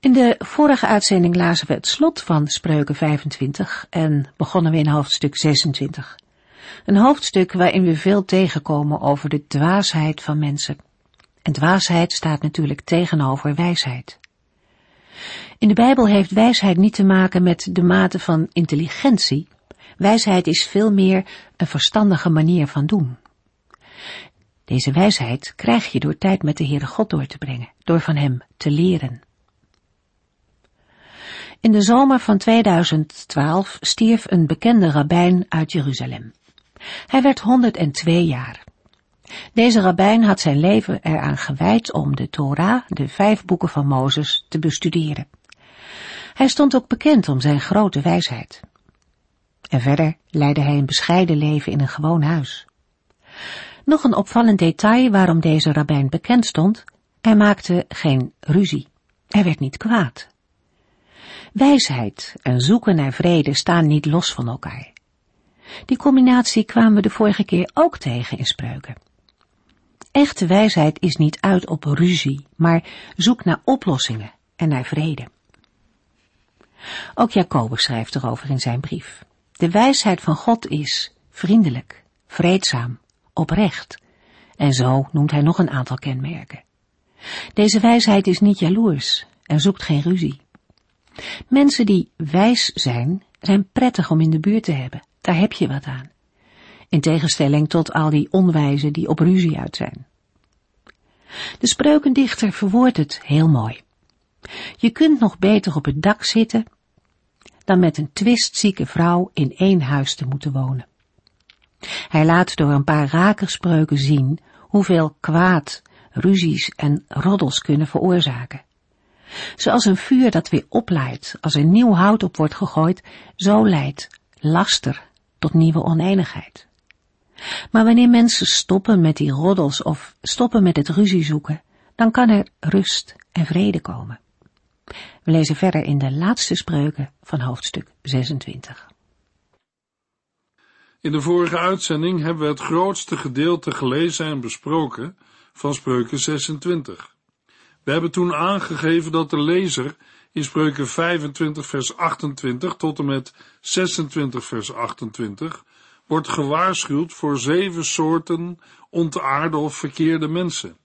In de vorige uitzending lazen we het slot van Spreuken 25 en begonnen we in hoofdstuk 26. Een hoofdstuk waarin we veel tegenkomen over de dwaasheid van mensen. En dwaasheid staat natuurlijk tegenover wijsheid. In de Bijbel heeft wijsheid niet te maken met de mate van intelligentie. Wijsheid is veel meer een verstandige manier van doen. Deze wijsheid krijg je door tijd met de Heere God door te brengen, door van Hem te leren. In de zomer van 2012 stierf een bekende rabbijn uit Jeruzalem. Hij werd 102 jaar. Deze rabbijn had zijn leven eraan gewijd om de Torah, de vijf boeken van Mozes, te bestuderen. Hij stond ook bekend om zijn grote wijsheid. En verder leidde hij een bescheiden leven in een gewoon huis. Nog een opvallend detail waarom deze rabbijn bekend stond, hij maakte geen ruzie. Hij werd niet kwaad. Wijsheid en zoeken naar vrede staan niet los van elkaar. Die combinatie kwamen we de vorige keer ook tegen in spreuken. Echte wijsheid is niet uit op ruzie, maar zoekt naar oplossingen en naar vrede. Ook Jacobus schrijft erover in zijn brief. De wijsheid van God is vriendelijk, vreedzaam, oprecht. En zo noemt hij nog een aantal kenmerken. Deze wijsheid is niet jaloers en zoekt geen ruzie. Mensen die wijs zijn, zijn prettig om in de buurt te hebben. Daar heb je wat aan. In tegenstelling tot al die onwijzen die op ruzie uit zijn. De spreukendichter verwoordt het heel mooi. Je kunt nog beter op het dak zitten dan met een twistzieke vrouw in één huis te moeten wonen. Hij laat door een paar rakerspreuken zien hoeveel kwaad, ruzies en roddels kunnen veroorzaken. Zoals een vuur dat weer opleidt als er nieuw hout op wordt gegooid, zo leidt laster tot nieuwe oneenigheid. Maar wanneer mensen stoppen met die roddels of stoppen met het ruzie zoeken, dan kan er rust en vrede komen. We lezen verder in de laatste spreuken van hoofdstuk 26. In de vorige uitzending hebben we het grootste gedeelte gelezen en besproken van spreuken 26. We hebben toen aangegeven dat de lezer in spreuken 25 vers 28 tot en met 26 vers 28 wordt gewaarschuwd voor zeven soorten ontaarde of verkeerde mensen.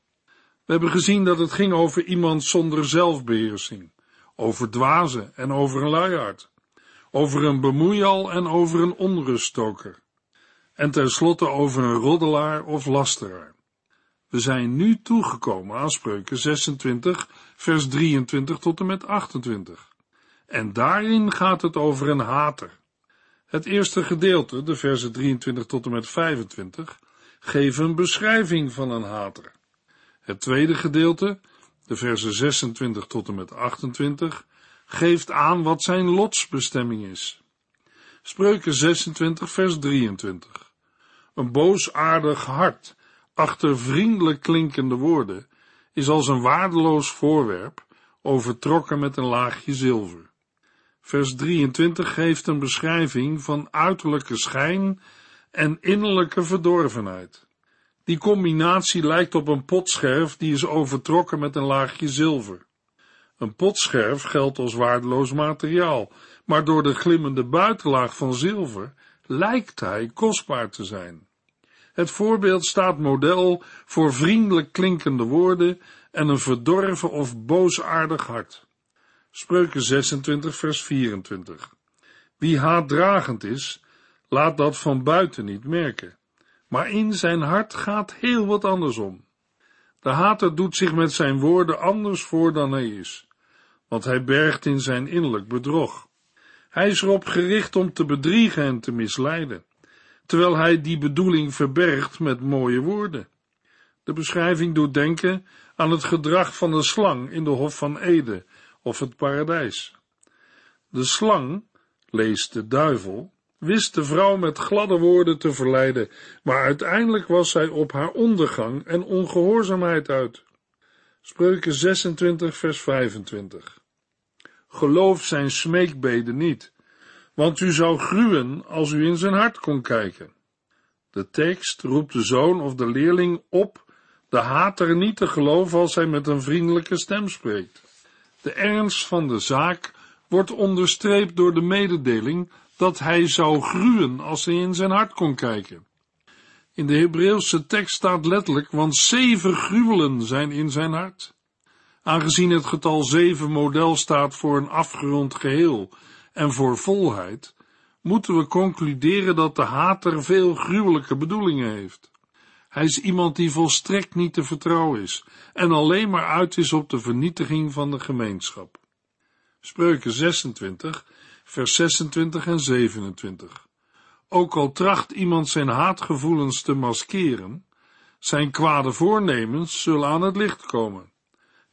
We hebben gezien dat het ging over iemand zonder zelfbeheersing, over dwazen en over een luiaard, over een bemoeial en over een onruststoker, en tenslotte over een roddelaar of lasteraar. We zijn nu toegekomen aan spreuken 26, vers 23 tot en met 28. En daarin gaat het over een hater. Het eerste gedeelte, de versen 23 tot en met 25, geeft een beschrijving van een hater. Het tweede gedeelte, de versen 26 tot en met 28, geeft aan wat zijn lotsbestemming is. Spreuken 26, vers 23. Een boosaardig hart achter vriendelijk klinkende woorden is als een waardeloos voorwerp overtrokken met een laagje zilver. Vers 23 geeft een beschrijving van uiterlijke schijn en innerlijke verdorvenheid. Die combinatie lijkt op een potscherf die is overtrokken met een laagje zilver. Een potscherf geldt als waardeloos materiaal, maar door de glimmende buitenlaag van zilver lijkt hij kostbaar te zijn. Het voorbeeld staat model voor vriendelijk klinkende woorden en een verdorven of boosaardig hart. Spreuken 26 vers 24. Wie haatdragend is, laat dat van buiten niet merken, maar in zijn hart gaat heel wat anders om. De hater doet zich met zijn woorden anders voor dan hij is, want hij bergt in zijn innerlijk bedrog. Hij is erop gericht om te bedriegen en te misleiden terwijl hij die bedoeling verbergt met mooie woorden. De beschrijving doet denken aan het gedrag van de slang in de Hof van Ede of het paradijs. De slang lees de duivel, wist de vrouw met gladde woorden te verleiden, maar uiteindelijk was zij op haar ondergang en ongehoorzaamheid uit. Spreuken 26 vers 25 Geloof zijn smeekbeden niet, want u zou gruwen als u in zijn hart kon kijken. De tekst roept de zoon of de leerling op de hater niet te geloven als hij met een vriendelijke stem spreekt. De ernst van de zaak wordt onderstreept door de mededeling dat hij zou gruwen als hij in zijn hart kon kijken. In de Hebreeuwse tekst staat letterlijk, want zeven gruwelen zijn in zijn hart. Aangezien het getal zeven model staat voor een afgerond geheel en voor volheid, moeten we concluderen dat de hater veel gruwelijke bedoelingen heeft. Hij is iemand die volstrekt niet te vertrouwen is en alleen maar uit is op de vernietiging van de gemeenschap. Spreuken 26, vers 26 en 27. Ook al tracht iemand zijn haatgevoelens te maskeren, zijn kwade voornemens zullen aan het licht komen.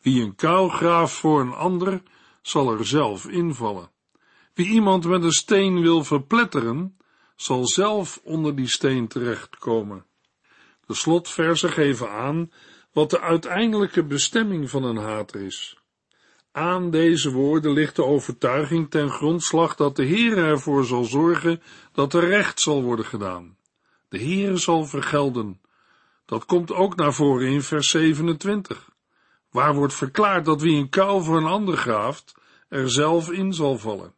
Wie een kuil graaft voor een ander, zal er zelf invallen. Wie iemand met een steen wil verpletteren, zal zelf onder die steen terechtkomen. De slotversen geven aan wat de uiteindelijke bestemming van een hater is. Aan deze woorden ligt de overtuiging ten grondslag dat de Heer ervoor zal zorgen dat er recht zal worden gedaan. De Heer zal vergelden. Dat komt ook naar voren in vers 27, waar wordt verklaard dat wie een kuil voor een ander graaft, er zelf in zal vallen.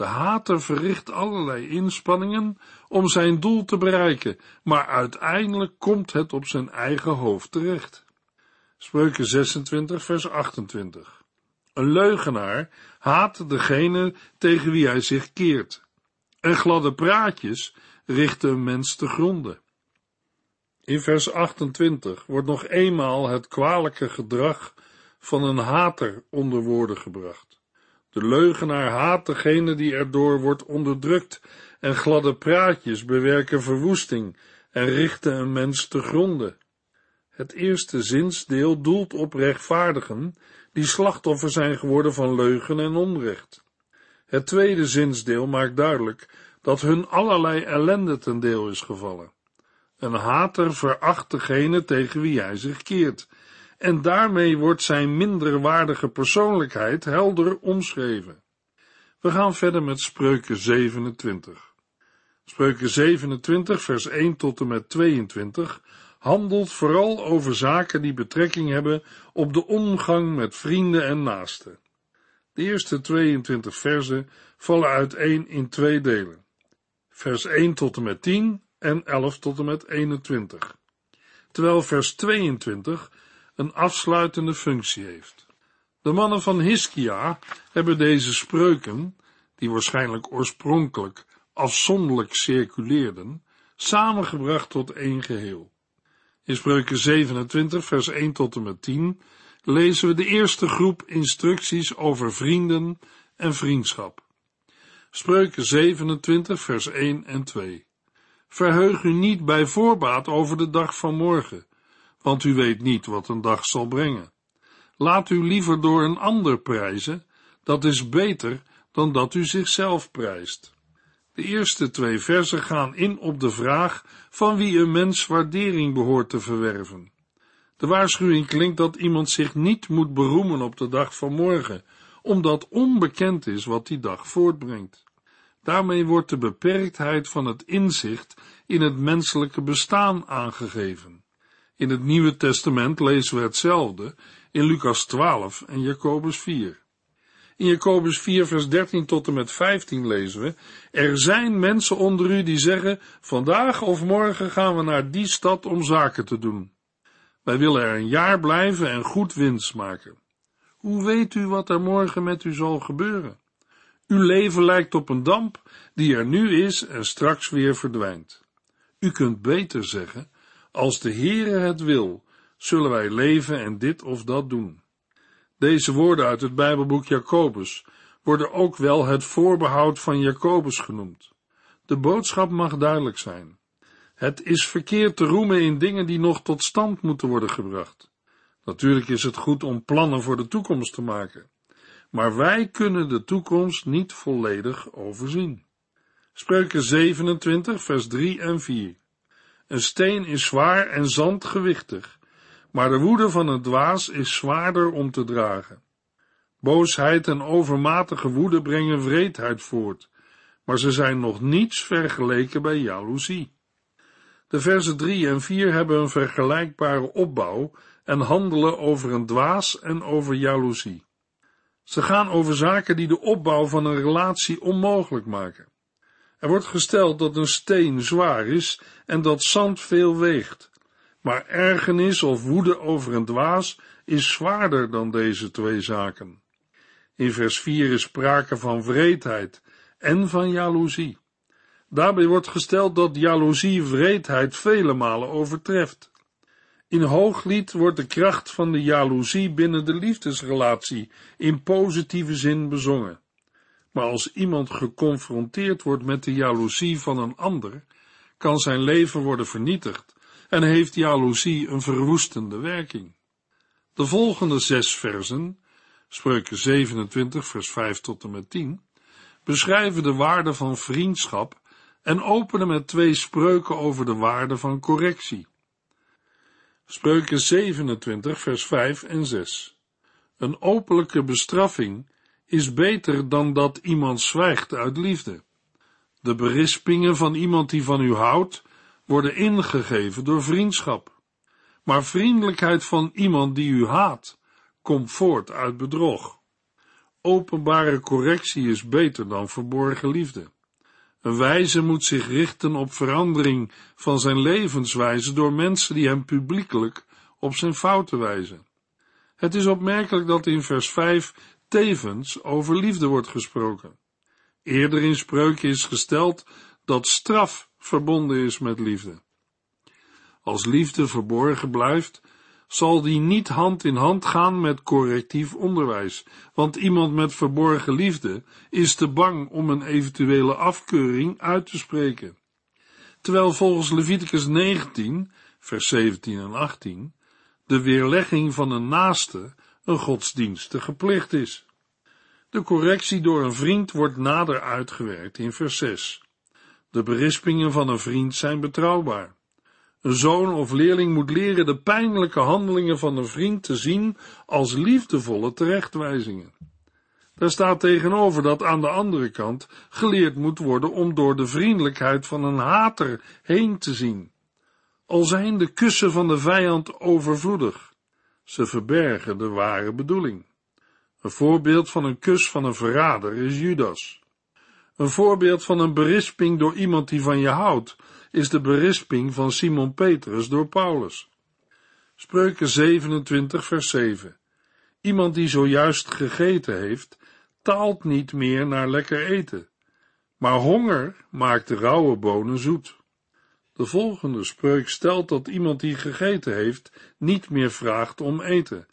De hater verricht allerlei inspanningen om zijn doel te bereiken, maar uiteindelijk komt het op zijn eigen hoofd terecht. Spreuken 26, vers 28. Een leugenaar haat degene tegen wie hij zich keert. En gladde praatjes richten een mens te gronden. In vers 28 wordt nog eenmaal het kwalijke gedrag van een hater onder woorden gebracht. De leugenaar haat degene die erdoor wordt onderdrukt en gladde praatjes bewerken verwoesting en richten een mens te gronden. Het eerste zinsdeel doelt op rechtvaardigen die slachtoffer zijn geworden van leugen en onrecht. Het tweede zinsdeel maakt duidelijk dat hun allerlei ellende ten deel is gevallen. Een hater veracht degene tegen wie hij zich keert en daarmee wordt zijn minderwaardige persoonlijkheid helder omschreven. We gaan verder met Spreuken 27. Spreuken 27, vers 1 tot en met 22 handelt vooral over zaken die betrekking hebben op de omgang met vrienden en naasten. De eerste 22 versen vallen uiteen in twee delen. Vers 1 tot en met 10 en 11 tot en met 21. Terwijl vers 22 een afsluitende functie heeft. De mannen van Hiskia hebben deze spreuken, die waarschijnlijk oorspronkelijk afzonderlijk circuleerden, samengebracht tot één geheel. In spreuken 27, vers 1 tot en met 10 lezen we de eerste groep instructies over vrienden en vriendschap. Spreuken 27, vers 1 en 2. Verheug u niet bij voorbaat over de dag van morgen, want u weet niet wat een dag zal brengen. Laat u liever door een ander prijzen, dat is beter dan dat u zichzelf prijst. De eerste twee versen gaan in op de vraag van wie een mens waardering behoort te verwerven. De waarschuwing klinkt dat iemand zich niet moet beroemen op de dag van morgen, omdat onbekend is wat die dag voortbrengt. Daarmee wordt de beperktheid van het inzicht in het menselijke bestaan aangegeven. In het Nieuwe Testament lezen we hetzelfde in Lucas 12 en Jacobus 4. In Jacobus 4, vers 13 tot en met 15 lezen we: Er zijn mensen onder u die zeggen: Vandaag of morgen gaan we naar die stad om zaken te doen. Wij willen er een jaar blijven en goed winst maken. Hoe weet u wat er morgen met u zal gebeuren? Uw leven lijkt op een damp die er nu is en straks weer verdwijnt. U kunt beter zeggen: Als de Heere het wil, zullen wij leven en dit of dat doen. Deze woorden uit het Bijbelboek Jacobus worden ook wel het voorbehoud van Jacobus genoemd. De boodschap mag duidelijk zijn. Het is verkeerd te roemen in dingen die nog tot stand moeten worden gebracht. Natuurlijk is het goed om plannen voor de toekomst te maken. maar wij kunnen de toekomst niet volledig overzien. Spreuken 27, vers 3 en 4. Een steen is zwaar en zand gewichtig, maar de woede van een dwaas is zwaarder om te dragen. Boosheid en overmatige woede brengen wreedheid voort, maar ze zijn nog niets vergeleken bij jaloezie. De versen 3 en 4 hebben een vergelijkbare opbouw en handelen over een dwaas en over jaloezie. Ze gaan over zaken die de opbouw van een relatie onmogelijk maken. Er wordt gesteld dat een steen zwaar is en dat zand veel weegt. Maar ergernis of woede over een dwaas is zwaarder dan deze twee zaken. In vers 4 is sprake van wreedheid en van jaloezie. Daarbij wordt gesteld dat jaloezie wreedheid vele malen overtreft. In Hooglied wordt de kracht van de jaloezie binnen de liefdesrelatie in positieve zin bezongen. Maar als iemand geconfronteerd wordt met de jaloezie van een ander, kan zijn leven worden vernietigd en heeft jaloezie een verwoestende werking. De volgende zes versen, spreuken 27 vers 5 tot en met 10, beschrijven de waarde van vriendschap en openen met twee spreuken over de waarde van correctie. Spreuken 27 vers 5 en 6. Een openlijke bestraffing is beter dan dat iemand zwijgt uit liefde. De berispingen van iemand die van u houdt, worden ingegeven door vriendschap. Maar vriendelijkheid van iemand die u haat, komt voort uit bedrog. Openbare correctie is beter dan verborgen liefde. Een wijze moet zich richten op verandering van zijn levenswijze door mensen die hem publiekelijk op zijn fouten wijzen. Het is opmerkelijk dat in vers 5 tevens over liefde wordt gesproken. Eerder in spreuken is gesteld dat straf verbonden is met liefde. Als liefde verborgen blijft, zal die niet hand in hand gaan met correctief onderwijs, want iemand met verborgen liefde is te bang om een eventuele afkeuring uit te spreken. Terwijl volgens Leviticus 19, vers 17 en 18, de weerlegging van een naaste een godsdienstige plicht is. De correctie door een vriend wordt nader uitgewerkt in vers 6. De berispingen van een vriend zijn betrouwbaar. Een zoon of leerling moet leren de pijnlijke handelingen van een vriend te zien als liefdevolle terechtwijzingen. Daar staat tegenover dat aan de andere kant geleerd moet worden om door de vriendelijkheid van een hater heen te zien. Al zijn de kussen van de vijand overvloedig, ze verbergen de ware bedoeling. Een voorbeeld van een kus van een verrader is Judas. Een voorbeeld van een berisping door iemand die van je houdt, is de berisping van Simon Petrus door Paulus. Spreuken 27 vers 7. Iemand die zojuist gegeten heeft, taalt niet meer naar lekker eten, maar honger maakt de rauwe bonen zoet. De volgende spreuk stelt dat iemand die gegeten heeft niet meer vraagt om eten,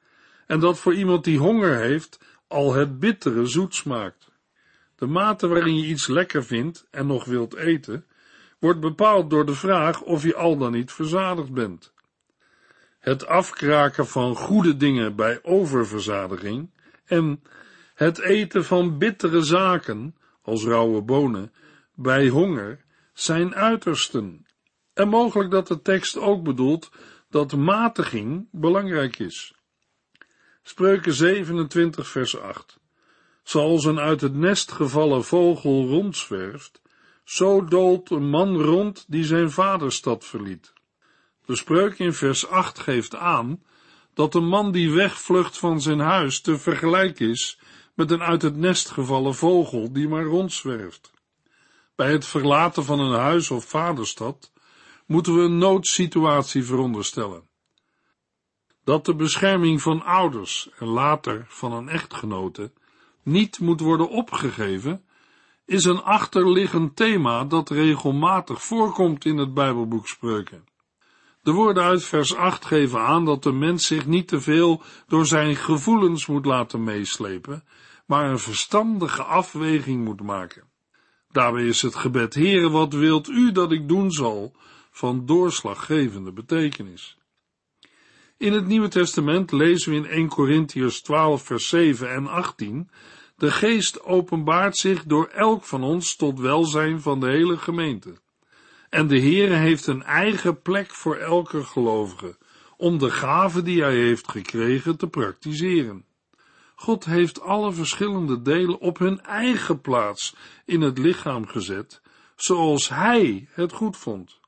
en dat voor iemand die honger heeft al het bittere zoet smaakt. De mate waarin je iets lekker vindt en nog wilt eten, wordt bepaald door de vraag of je al dan niet verzadigd bent. Het afkraken van goede dingen bij oververzadiging en het eten van bittere zaken, als rauwe bonen, bij honger, zijn uitersten. En mogelijk dat de tekst ook bedoelt dat matiging belangrijk is. Spreuken 27 vers 8. Zoals een uit het nest gevallen vogel rondzwerft, zo doolt een man rond die zijn vaderstad verliet. De spreuk in vers 8 geeft aan dat een man die wegvlucht van zijn huis te vergelijken is met een uit het nest gevallen vogel die maar rondzwerft. Bij het verlaten van een huis of vaderstad moeten we een noodsituatie veronderstellen. Dat de bescherming van ouders en later van een echtgenote niet moet worden opgegeven, is een achterliggend thema dat regelmatig voorkomt in het Bijbelboek Spreuken. De woorden uit vers 8 geven aan dat de mens zich niet te veel door zijn gevoelens moet laten meeslepen, maar een verstandige afweging moet maken. Daarbij is het gebed, Heere, wat wilt u dat ik doen zal, van doorslaggevende betekenis. In het Nieuwe Testament lezen we in 1 Corinthians 12 vers 7 en 18 de geest openbaart zich door elk van ons tot welzijn van de hele gemeente. En de Heere heeft een eigen plek voor elke gelovige, om de gave die hij heeft gekregen te praktiseren. God heeft alle verschillende delen op hun eigen plaats in het lichaam gezet, zoals hij het goed vond.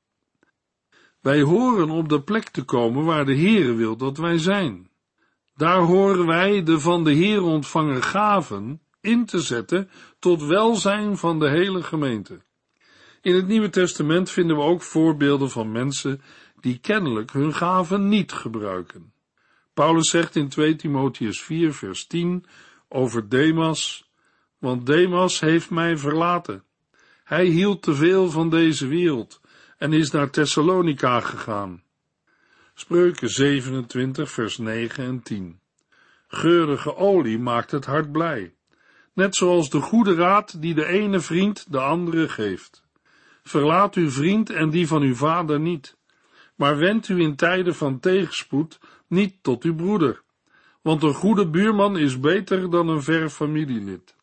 Wij horen op de plek te komen waar de Heere wil dat wij zijn. Daar horen wij de van de Heer ontvangen gaven in te zetten tot welzijn van de hele gemeente. In het Nieuwe Testament vinden we ook voorbeelden van mensen die kennelijk hun gaven niet gebruiken. Paulus zegt in 2 Timotheus 4 vers 10 over Demas, want Demas heeft mij verlaten. Hij hield te veel van deze wereld en is naar Thessalonica gegaan. Spreuken 27 vers 9 en 10. Geurige olie maakt het hart blij, net zoals de goede raad die de ene vriend de andere geeft. Verlaat uw vriend en die van uw vader niet, maar wend u in tijden van tegenspoed niet tot uw broeder, want een goede buurman is beter dan een ver familielid.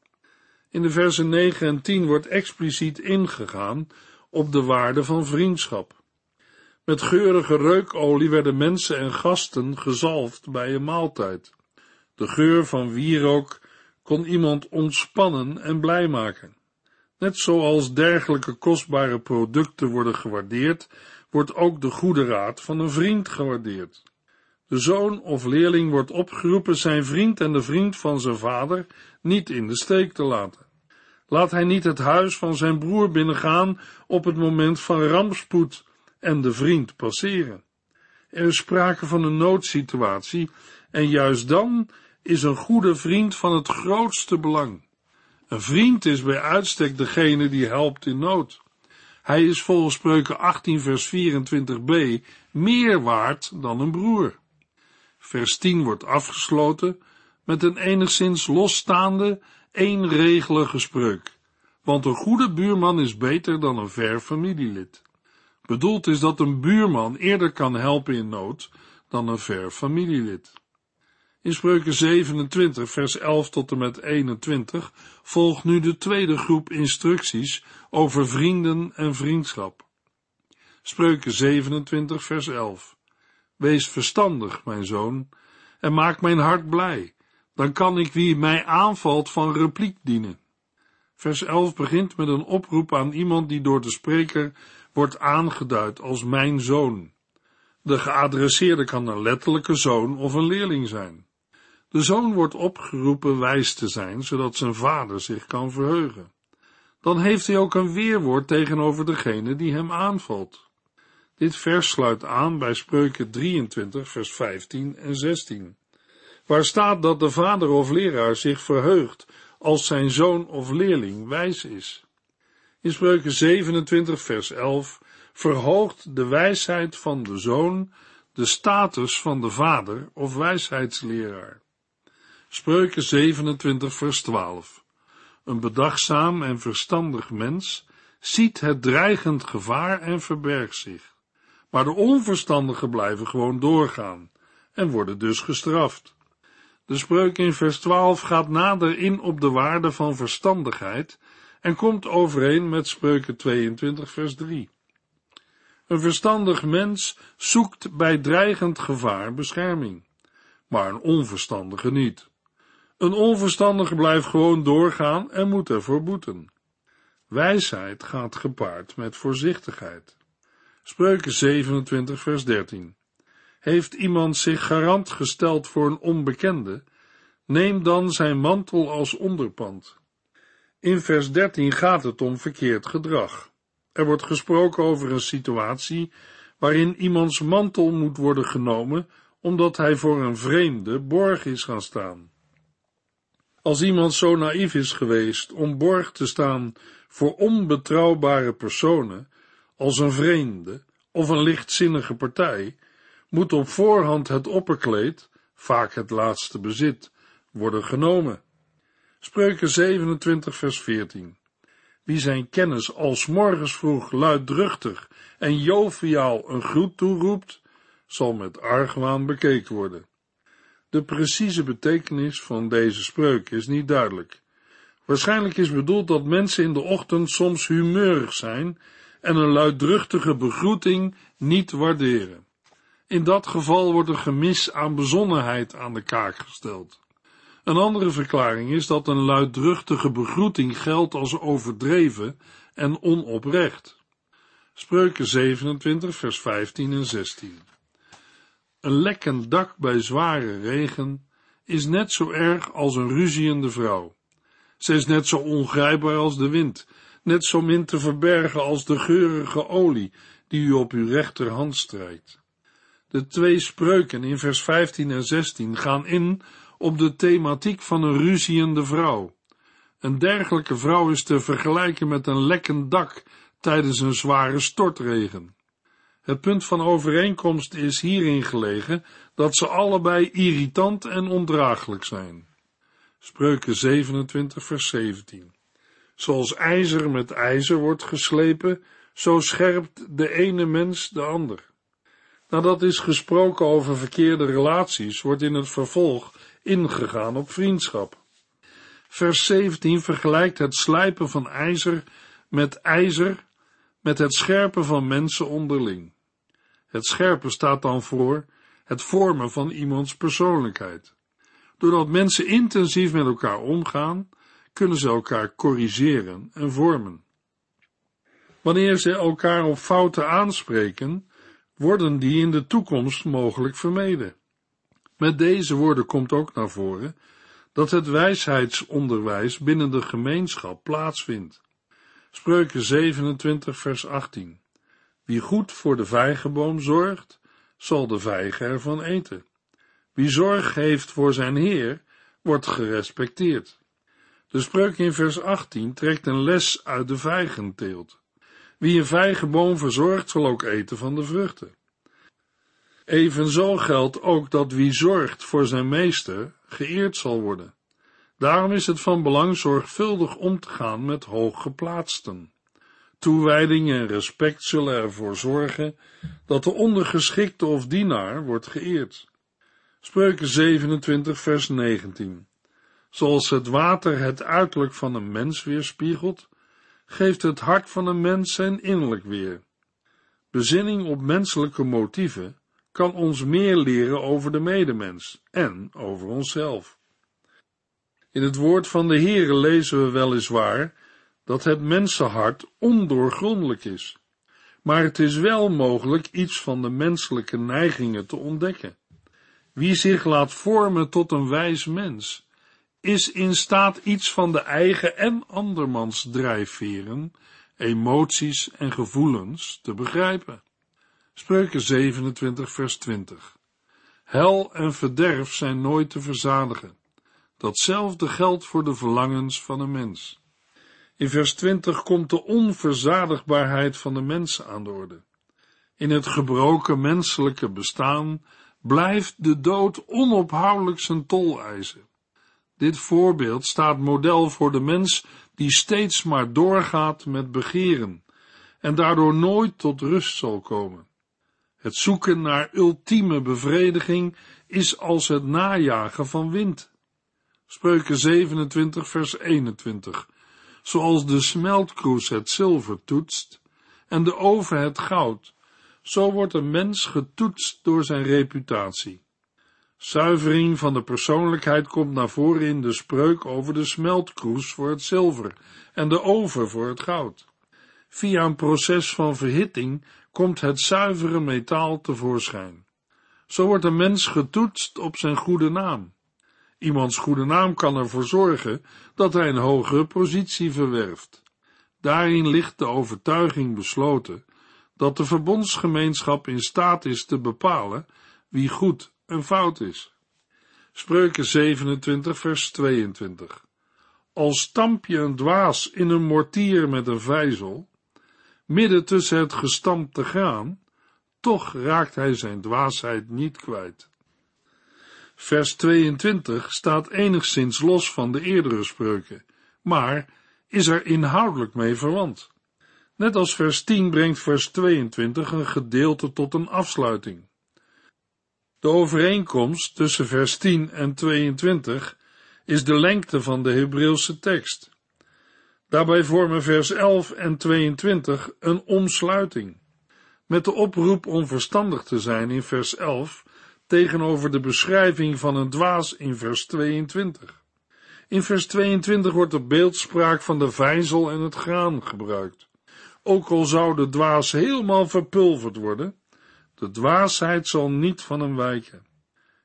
In de versen 9 en 10 wordt expliciet ingegaan op de waarde van vriendschap. Met geurige reukolie werden mensen en gasten gezalfd bij een maaltijd. De geur van wierook kon iemand ontspannen en blij maken. Net zoals dergelijke kostbare producten worden gewaardeerd, wordt ook de goede raad van een vriend gewaardeerd. De zoon of leerling wordt opgeroepen zijn vriend en de vriend van zijn vader niet in de steek te laten. Laat hij niet het huis van zijn broer binnengaan op het moment van rampspoed en de vriend passeren. Er is sprake van een noodsituatie en juist dan is een goede vriend van het grootste belang. Een vriend is bij uitstek degene die helpt in nood. Hij is volgens spreuken 18 vers 24b meer waard dan een broer. Vers 10 wordt afgesloten met een enigszins losstaande, eenregelige spreuk. Want een goede buurman is beter dan een ver familielid. Bedoeld is dat een buurman eerder kan helpen in nood dan een ver familielid. In spreuken 27, vers 11 tot en met 21 volgt nu de tweede groep instructies over vrienden en vriendschap. Spreuken 27, vers 11. Wees verstandig, mijn zoon, en maak mijn hart blij. Dan kan ik wie mij aanvalt van repliek dienen. Vers 11 begint met een oproep aan iemand die door de spreker wordt aangeduid als mijn zoon. De geadresseerde kan een letterlijke zoon of een leerling zijn. De zoon wordt opgeroepen wijs te zijn, zodat zijn vader zich kan verheugen. Dan heeft hij ook een weerwoord tegenover degene die hem aanvalt. Dit vers sluit aan bij Spreuken 23, vers 15 en 16, waar staat dat de vader of leraar zich verheugt als zijn zoon of leerling wijs is. In Spreuken 27, vers 11 verhoogt de wijsheid van de zoon de status van de vader of wijsheidsleraar. Spreuken 27, vers 12. Een bedachtzaam en verstandig mens ziet het dreigend gevaar en verbergt zich. Maar de onverstandigen blijven gewoon doorgaan en worden dus gestraft. De spreuk in vers 12 gaat nader in op de waarde van verstandigheid en komt overeen met spreuken 22 vers 3. Een verstandig mens zoekt bij dreigend gevaar bescherming, maar een onverstandige niet. Een onverstandige blijft gewoon doorgaan en moet ervoor boeten. Wijsheid gaat gepaard met voorzichtigheid. Spreuken 27 vers 13. Heeft iemand zich garant gesteld voor een onbekende, neem dan zijn mantel als onderpand. In vers 13 gaat het om verkeerd gedrag. Er wordt gesproken over een situatie waarin iemands mantel moet worden genomen omdat hij voor een vreemde borg is gaan staan. Als iemand zo naïef is geweest om borg te staan voor onbetrouwbare personen, als een vreemde of een lichtzinnige partij, moet op voorhand het opperkleed, vaak het laatste bezit, worden genomen. Spreuken 27 vers 14 Wie zijn kennis als morgens vroeg luidruchtig en joviaal een groet toeroept, zal met argwaan bekeken worden. De precieze betekenis van deze spreuk is niet duidelijk. Waarschijnlijk is bedoeld dat mensen in de ochtend soms humeurig zijn en een luidruchtige begroeting niet waarderen. In dat geval wordt een gemis aan bezonnenheid aan de kaak gesteld. Een andere verklaring is dat een luidruchtige begroeting geldt als overdreven en onoprecht. Spreuken 27, vers 15 en 16. Een lekkend dak bij zware regen is net zo erg als een ruziende vrouw. Ze is net zo ongrijpbaar als de wind, net zo min te verbergen als de geurige olie die u op uw rechterhand strijkt. De twee spreuken in vers 15 en 16 gaan in op de thematiek van een ruziende vrouw. Een dergelijke vrouw is te vergelijken met een lekkend dak tijdens een zware stortregen. Het punt van overeenkomst is hierin gelegen dat ze allebei irritant en ondraaglijk zijn. Spreuken 27 vers 17 Zoals ijzer met ijzer wordt geslepen, zo scherpt de ene mens de ander. Nadat is gesproken over verkeerde relaties, wordt in het vervolg ingegaan op vriendschap. Vers 17 vergelijkt het slijpen van ijzer met ijzer met het scherpen van mensen onderling. Het scherpen staat dan voor het vormen van iemands persoonlijkheid. Doordat mensen intensief met elkaar omgaan, kunnen ze elkaar corrigeren en vormen. Wanneer ze elkaar op fouten aanspreken, worden die in de toekomst mogelijk vermeden. Met deze woorden komt ook naar voren dat het wijsheidsonderwijs binnen de gemeenschap plaatsvindt. Spreuken 27 vers 18 Wie goed voor de vijgenboom zorgt, zal de vijgen ervan eten. Wie zorg heeft voor zijn Heer, wordt gerespecteerd. De spreuk in vers 18 trekt een les uit de vijgenteelt. Wie een vijgenboom verzorgt, zal ook eten van de vruchten. Evenzo geldt ook dat wie zorgt voor zijn meester, geëerd zal worden. Daarom is het van belang zorgvuldig om te gaan met hooggeplaatsten. Toewijding en respect zullen ervoor zorgen dat de ondergeschikte of dienaar wordt geëerd. Spreuken 27 vers 19 Zoals het water het uiterlijk van een mens weerspiegelt, geeft het hart van een mens zijn innerlijk weer. Bezinning op menselijke motieven kan ons meer leren over de medemens en over onszelf. In het woord van de Heere lezen we weliswaar dat het mensenhart ondoorgrondelijk is, maar het is wel mogelijk iets van de menselijke neigingen te ontdekken. Wie zich laat vormen tot een wijs mens, is in staat iets van de eigen en andermans drijfveren, emoties en gevoelens te begrijpen. Spreuken 27 vers 20 Hel en verderf zijn nooit te verzadigen. Datzelfde geldt voor de verlangens van een mens. In vers 20 komt de onverzadigbaarheid van de mens aan de orde. In het gebroken menselijke bestaan blijft de dood onophoudelijk zijn tol eisen. Dit voorbeeld staat model voor de mens die steeds maar doorgaat met begeren en daardoor nooit tot rust zal komen. Het zoeken naar ultieme bevrediging is als het najagen van wind. Spreuken 27 vers 21 Zoals de smeltkroes het zilver toetst en de oven het goud, zo wordt een mens getoetst door zijn reputatie. Zuivering van de persoonlijkheid komt naar voren in de spreuk over de smeltkroes voor het zilver en de oven voor het goud. Via een proces van verhitting komt het zuivere metaal tevoorschijn. Zo wordt een mens getoetst op zijn goede naam. Iemands goede naam kan ervoor zorgen dat hij een hogere positie verwerft. Daarin ligt de overtuiging besloten dat de verbondsgemeenschap in staat is te bepalen wie goed en fout is. Spreuken 27 vers 22 Al stamp je een dwaas in een mortier met een vijzel, midden tussen het gestampte graan, toch raakt hij zijn dwaasheid niet kwijt. Vers 22 staat enigszins los van de eerdere spreuken, maar is er inhoudelijk mee verwant. Net als vers 10 brengt vers 22 een gedeelte tot een afsluiting. De overeenkomst tussen vers 10 en 22 is de lengte van de Hebreeuwse tekst. Daarbij vormen vers 11 en 22 een omsluiting. Met de oproep om verstandig te zijn in vers 11 tegenover de beschrijving van een dwaas in vers 22. In vers 22 wordt de beeldspraak van de vijzel en het graan gebruikt. Ook al zou de dwaas helemaal verpulverd worden, de dwaasheid zal niet van hem wijken.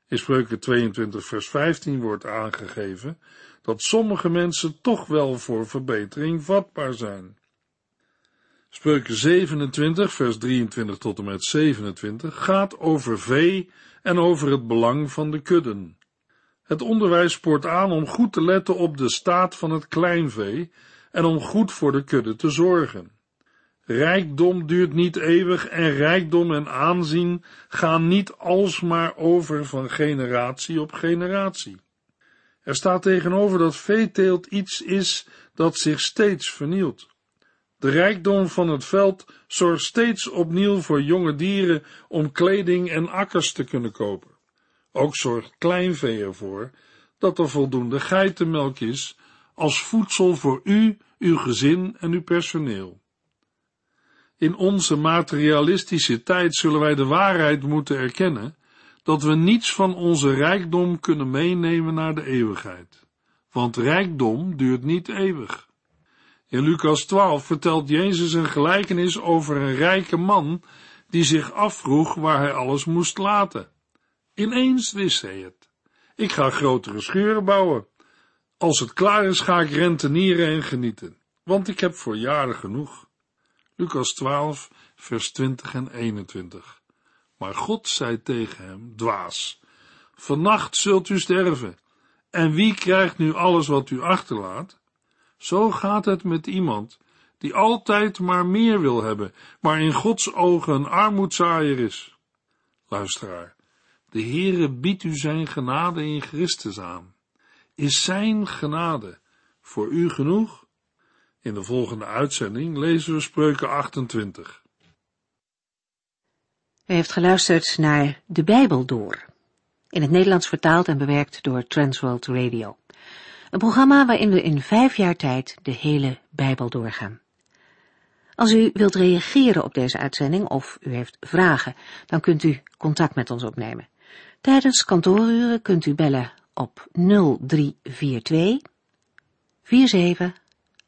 In Spreuken 22 vers 15 wordt aangegeven dat sommige mensen toch wel voor verbetering vatbaar zijn. Spreuken 27 vers 23 tot en met 27 gaat over vee en over het belang van de kudden. Het onderwijs spoort aan om goed te letten op de staat van het kleinvee en om goed voor de kudde te zorgen. Rijkdom duurt niet eeuwig en rijkdom en aanzien gaan niet alsmaar over van generatie op generatie. Er staat tegenover dat veeteelt iets is dat zich steeds vernieuwt. De rijkdom van het veld zorgt steeds opnieuw voor jonge dieren om kleding en akkers te kunnen kopen. Ook zorgt kleinvee ervoor dat er voldoende geitenmelk is als voedsel voor u, uw gezin en uw personeel. In onze materialistische tijd zullen wij de waarheid moeten erkennen dat we niets van onze rijkdom kunnen meenemen naar de eeuwigheid. Want rijkdom duurt niet eeuwig. In Lucas 12 vertelt Jezus een gelijkenis over een rijke man die zich afvroeg waar hij alles moest laten. Ineens wist hij het. Ik ga grotere schuren bouwen. Als het klaar is, ga ik rentenieren en genieten, want ik heb voor jaren genoeg. Lucas 12, vers 20 en 21. Maar God zei tegen hem, dwaas, vannacht zult u sterven. En wie krijgt nu alles wat u achterlaat? Zo gaat het met iemand die altijd maar meer wil hebben, maar in Gods ogen een armoedzaaier is. Luisteraar, de Heere biedt u zijn genade in Christus aan. Is zijn genade voor u genoeg? In de volgende uitzending lezen we Spreuken 28. U heeft geluisterd naar De Bijbel Door. In het Nederlands vertaald en bewerkt door Transworld Radio. Een programma waarin we in vijf jaar tijd de hele Bijbel doorgaan. Als u wilt reageren op deze uitzending of u heeft vragen, dan kunt u contact met ons opnemen. Tijdens kantooruren kunt u bellen op 0342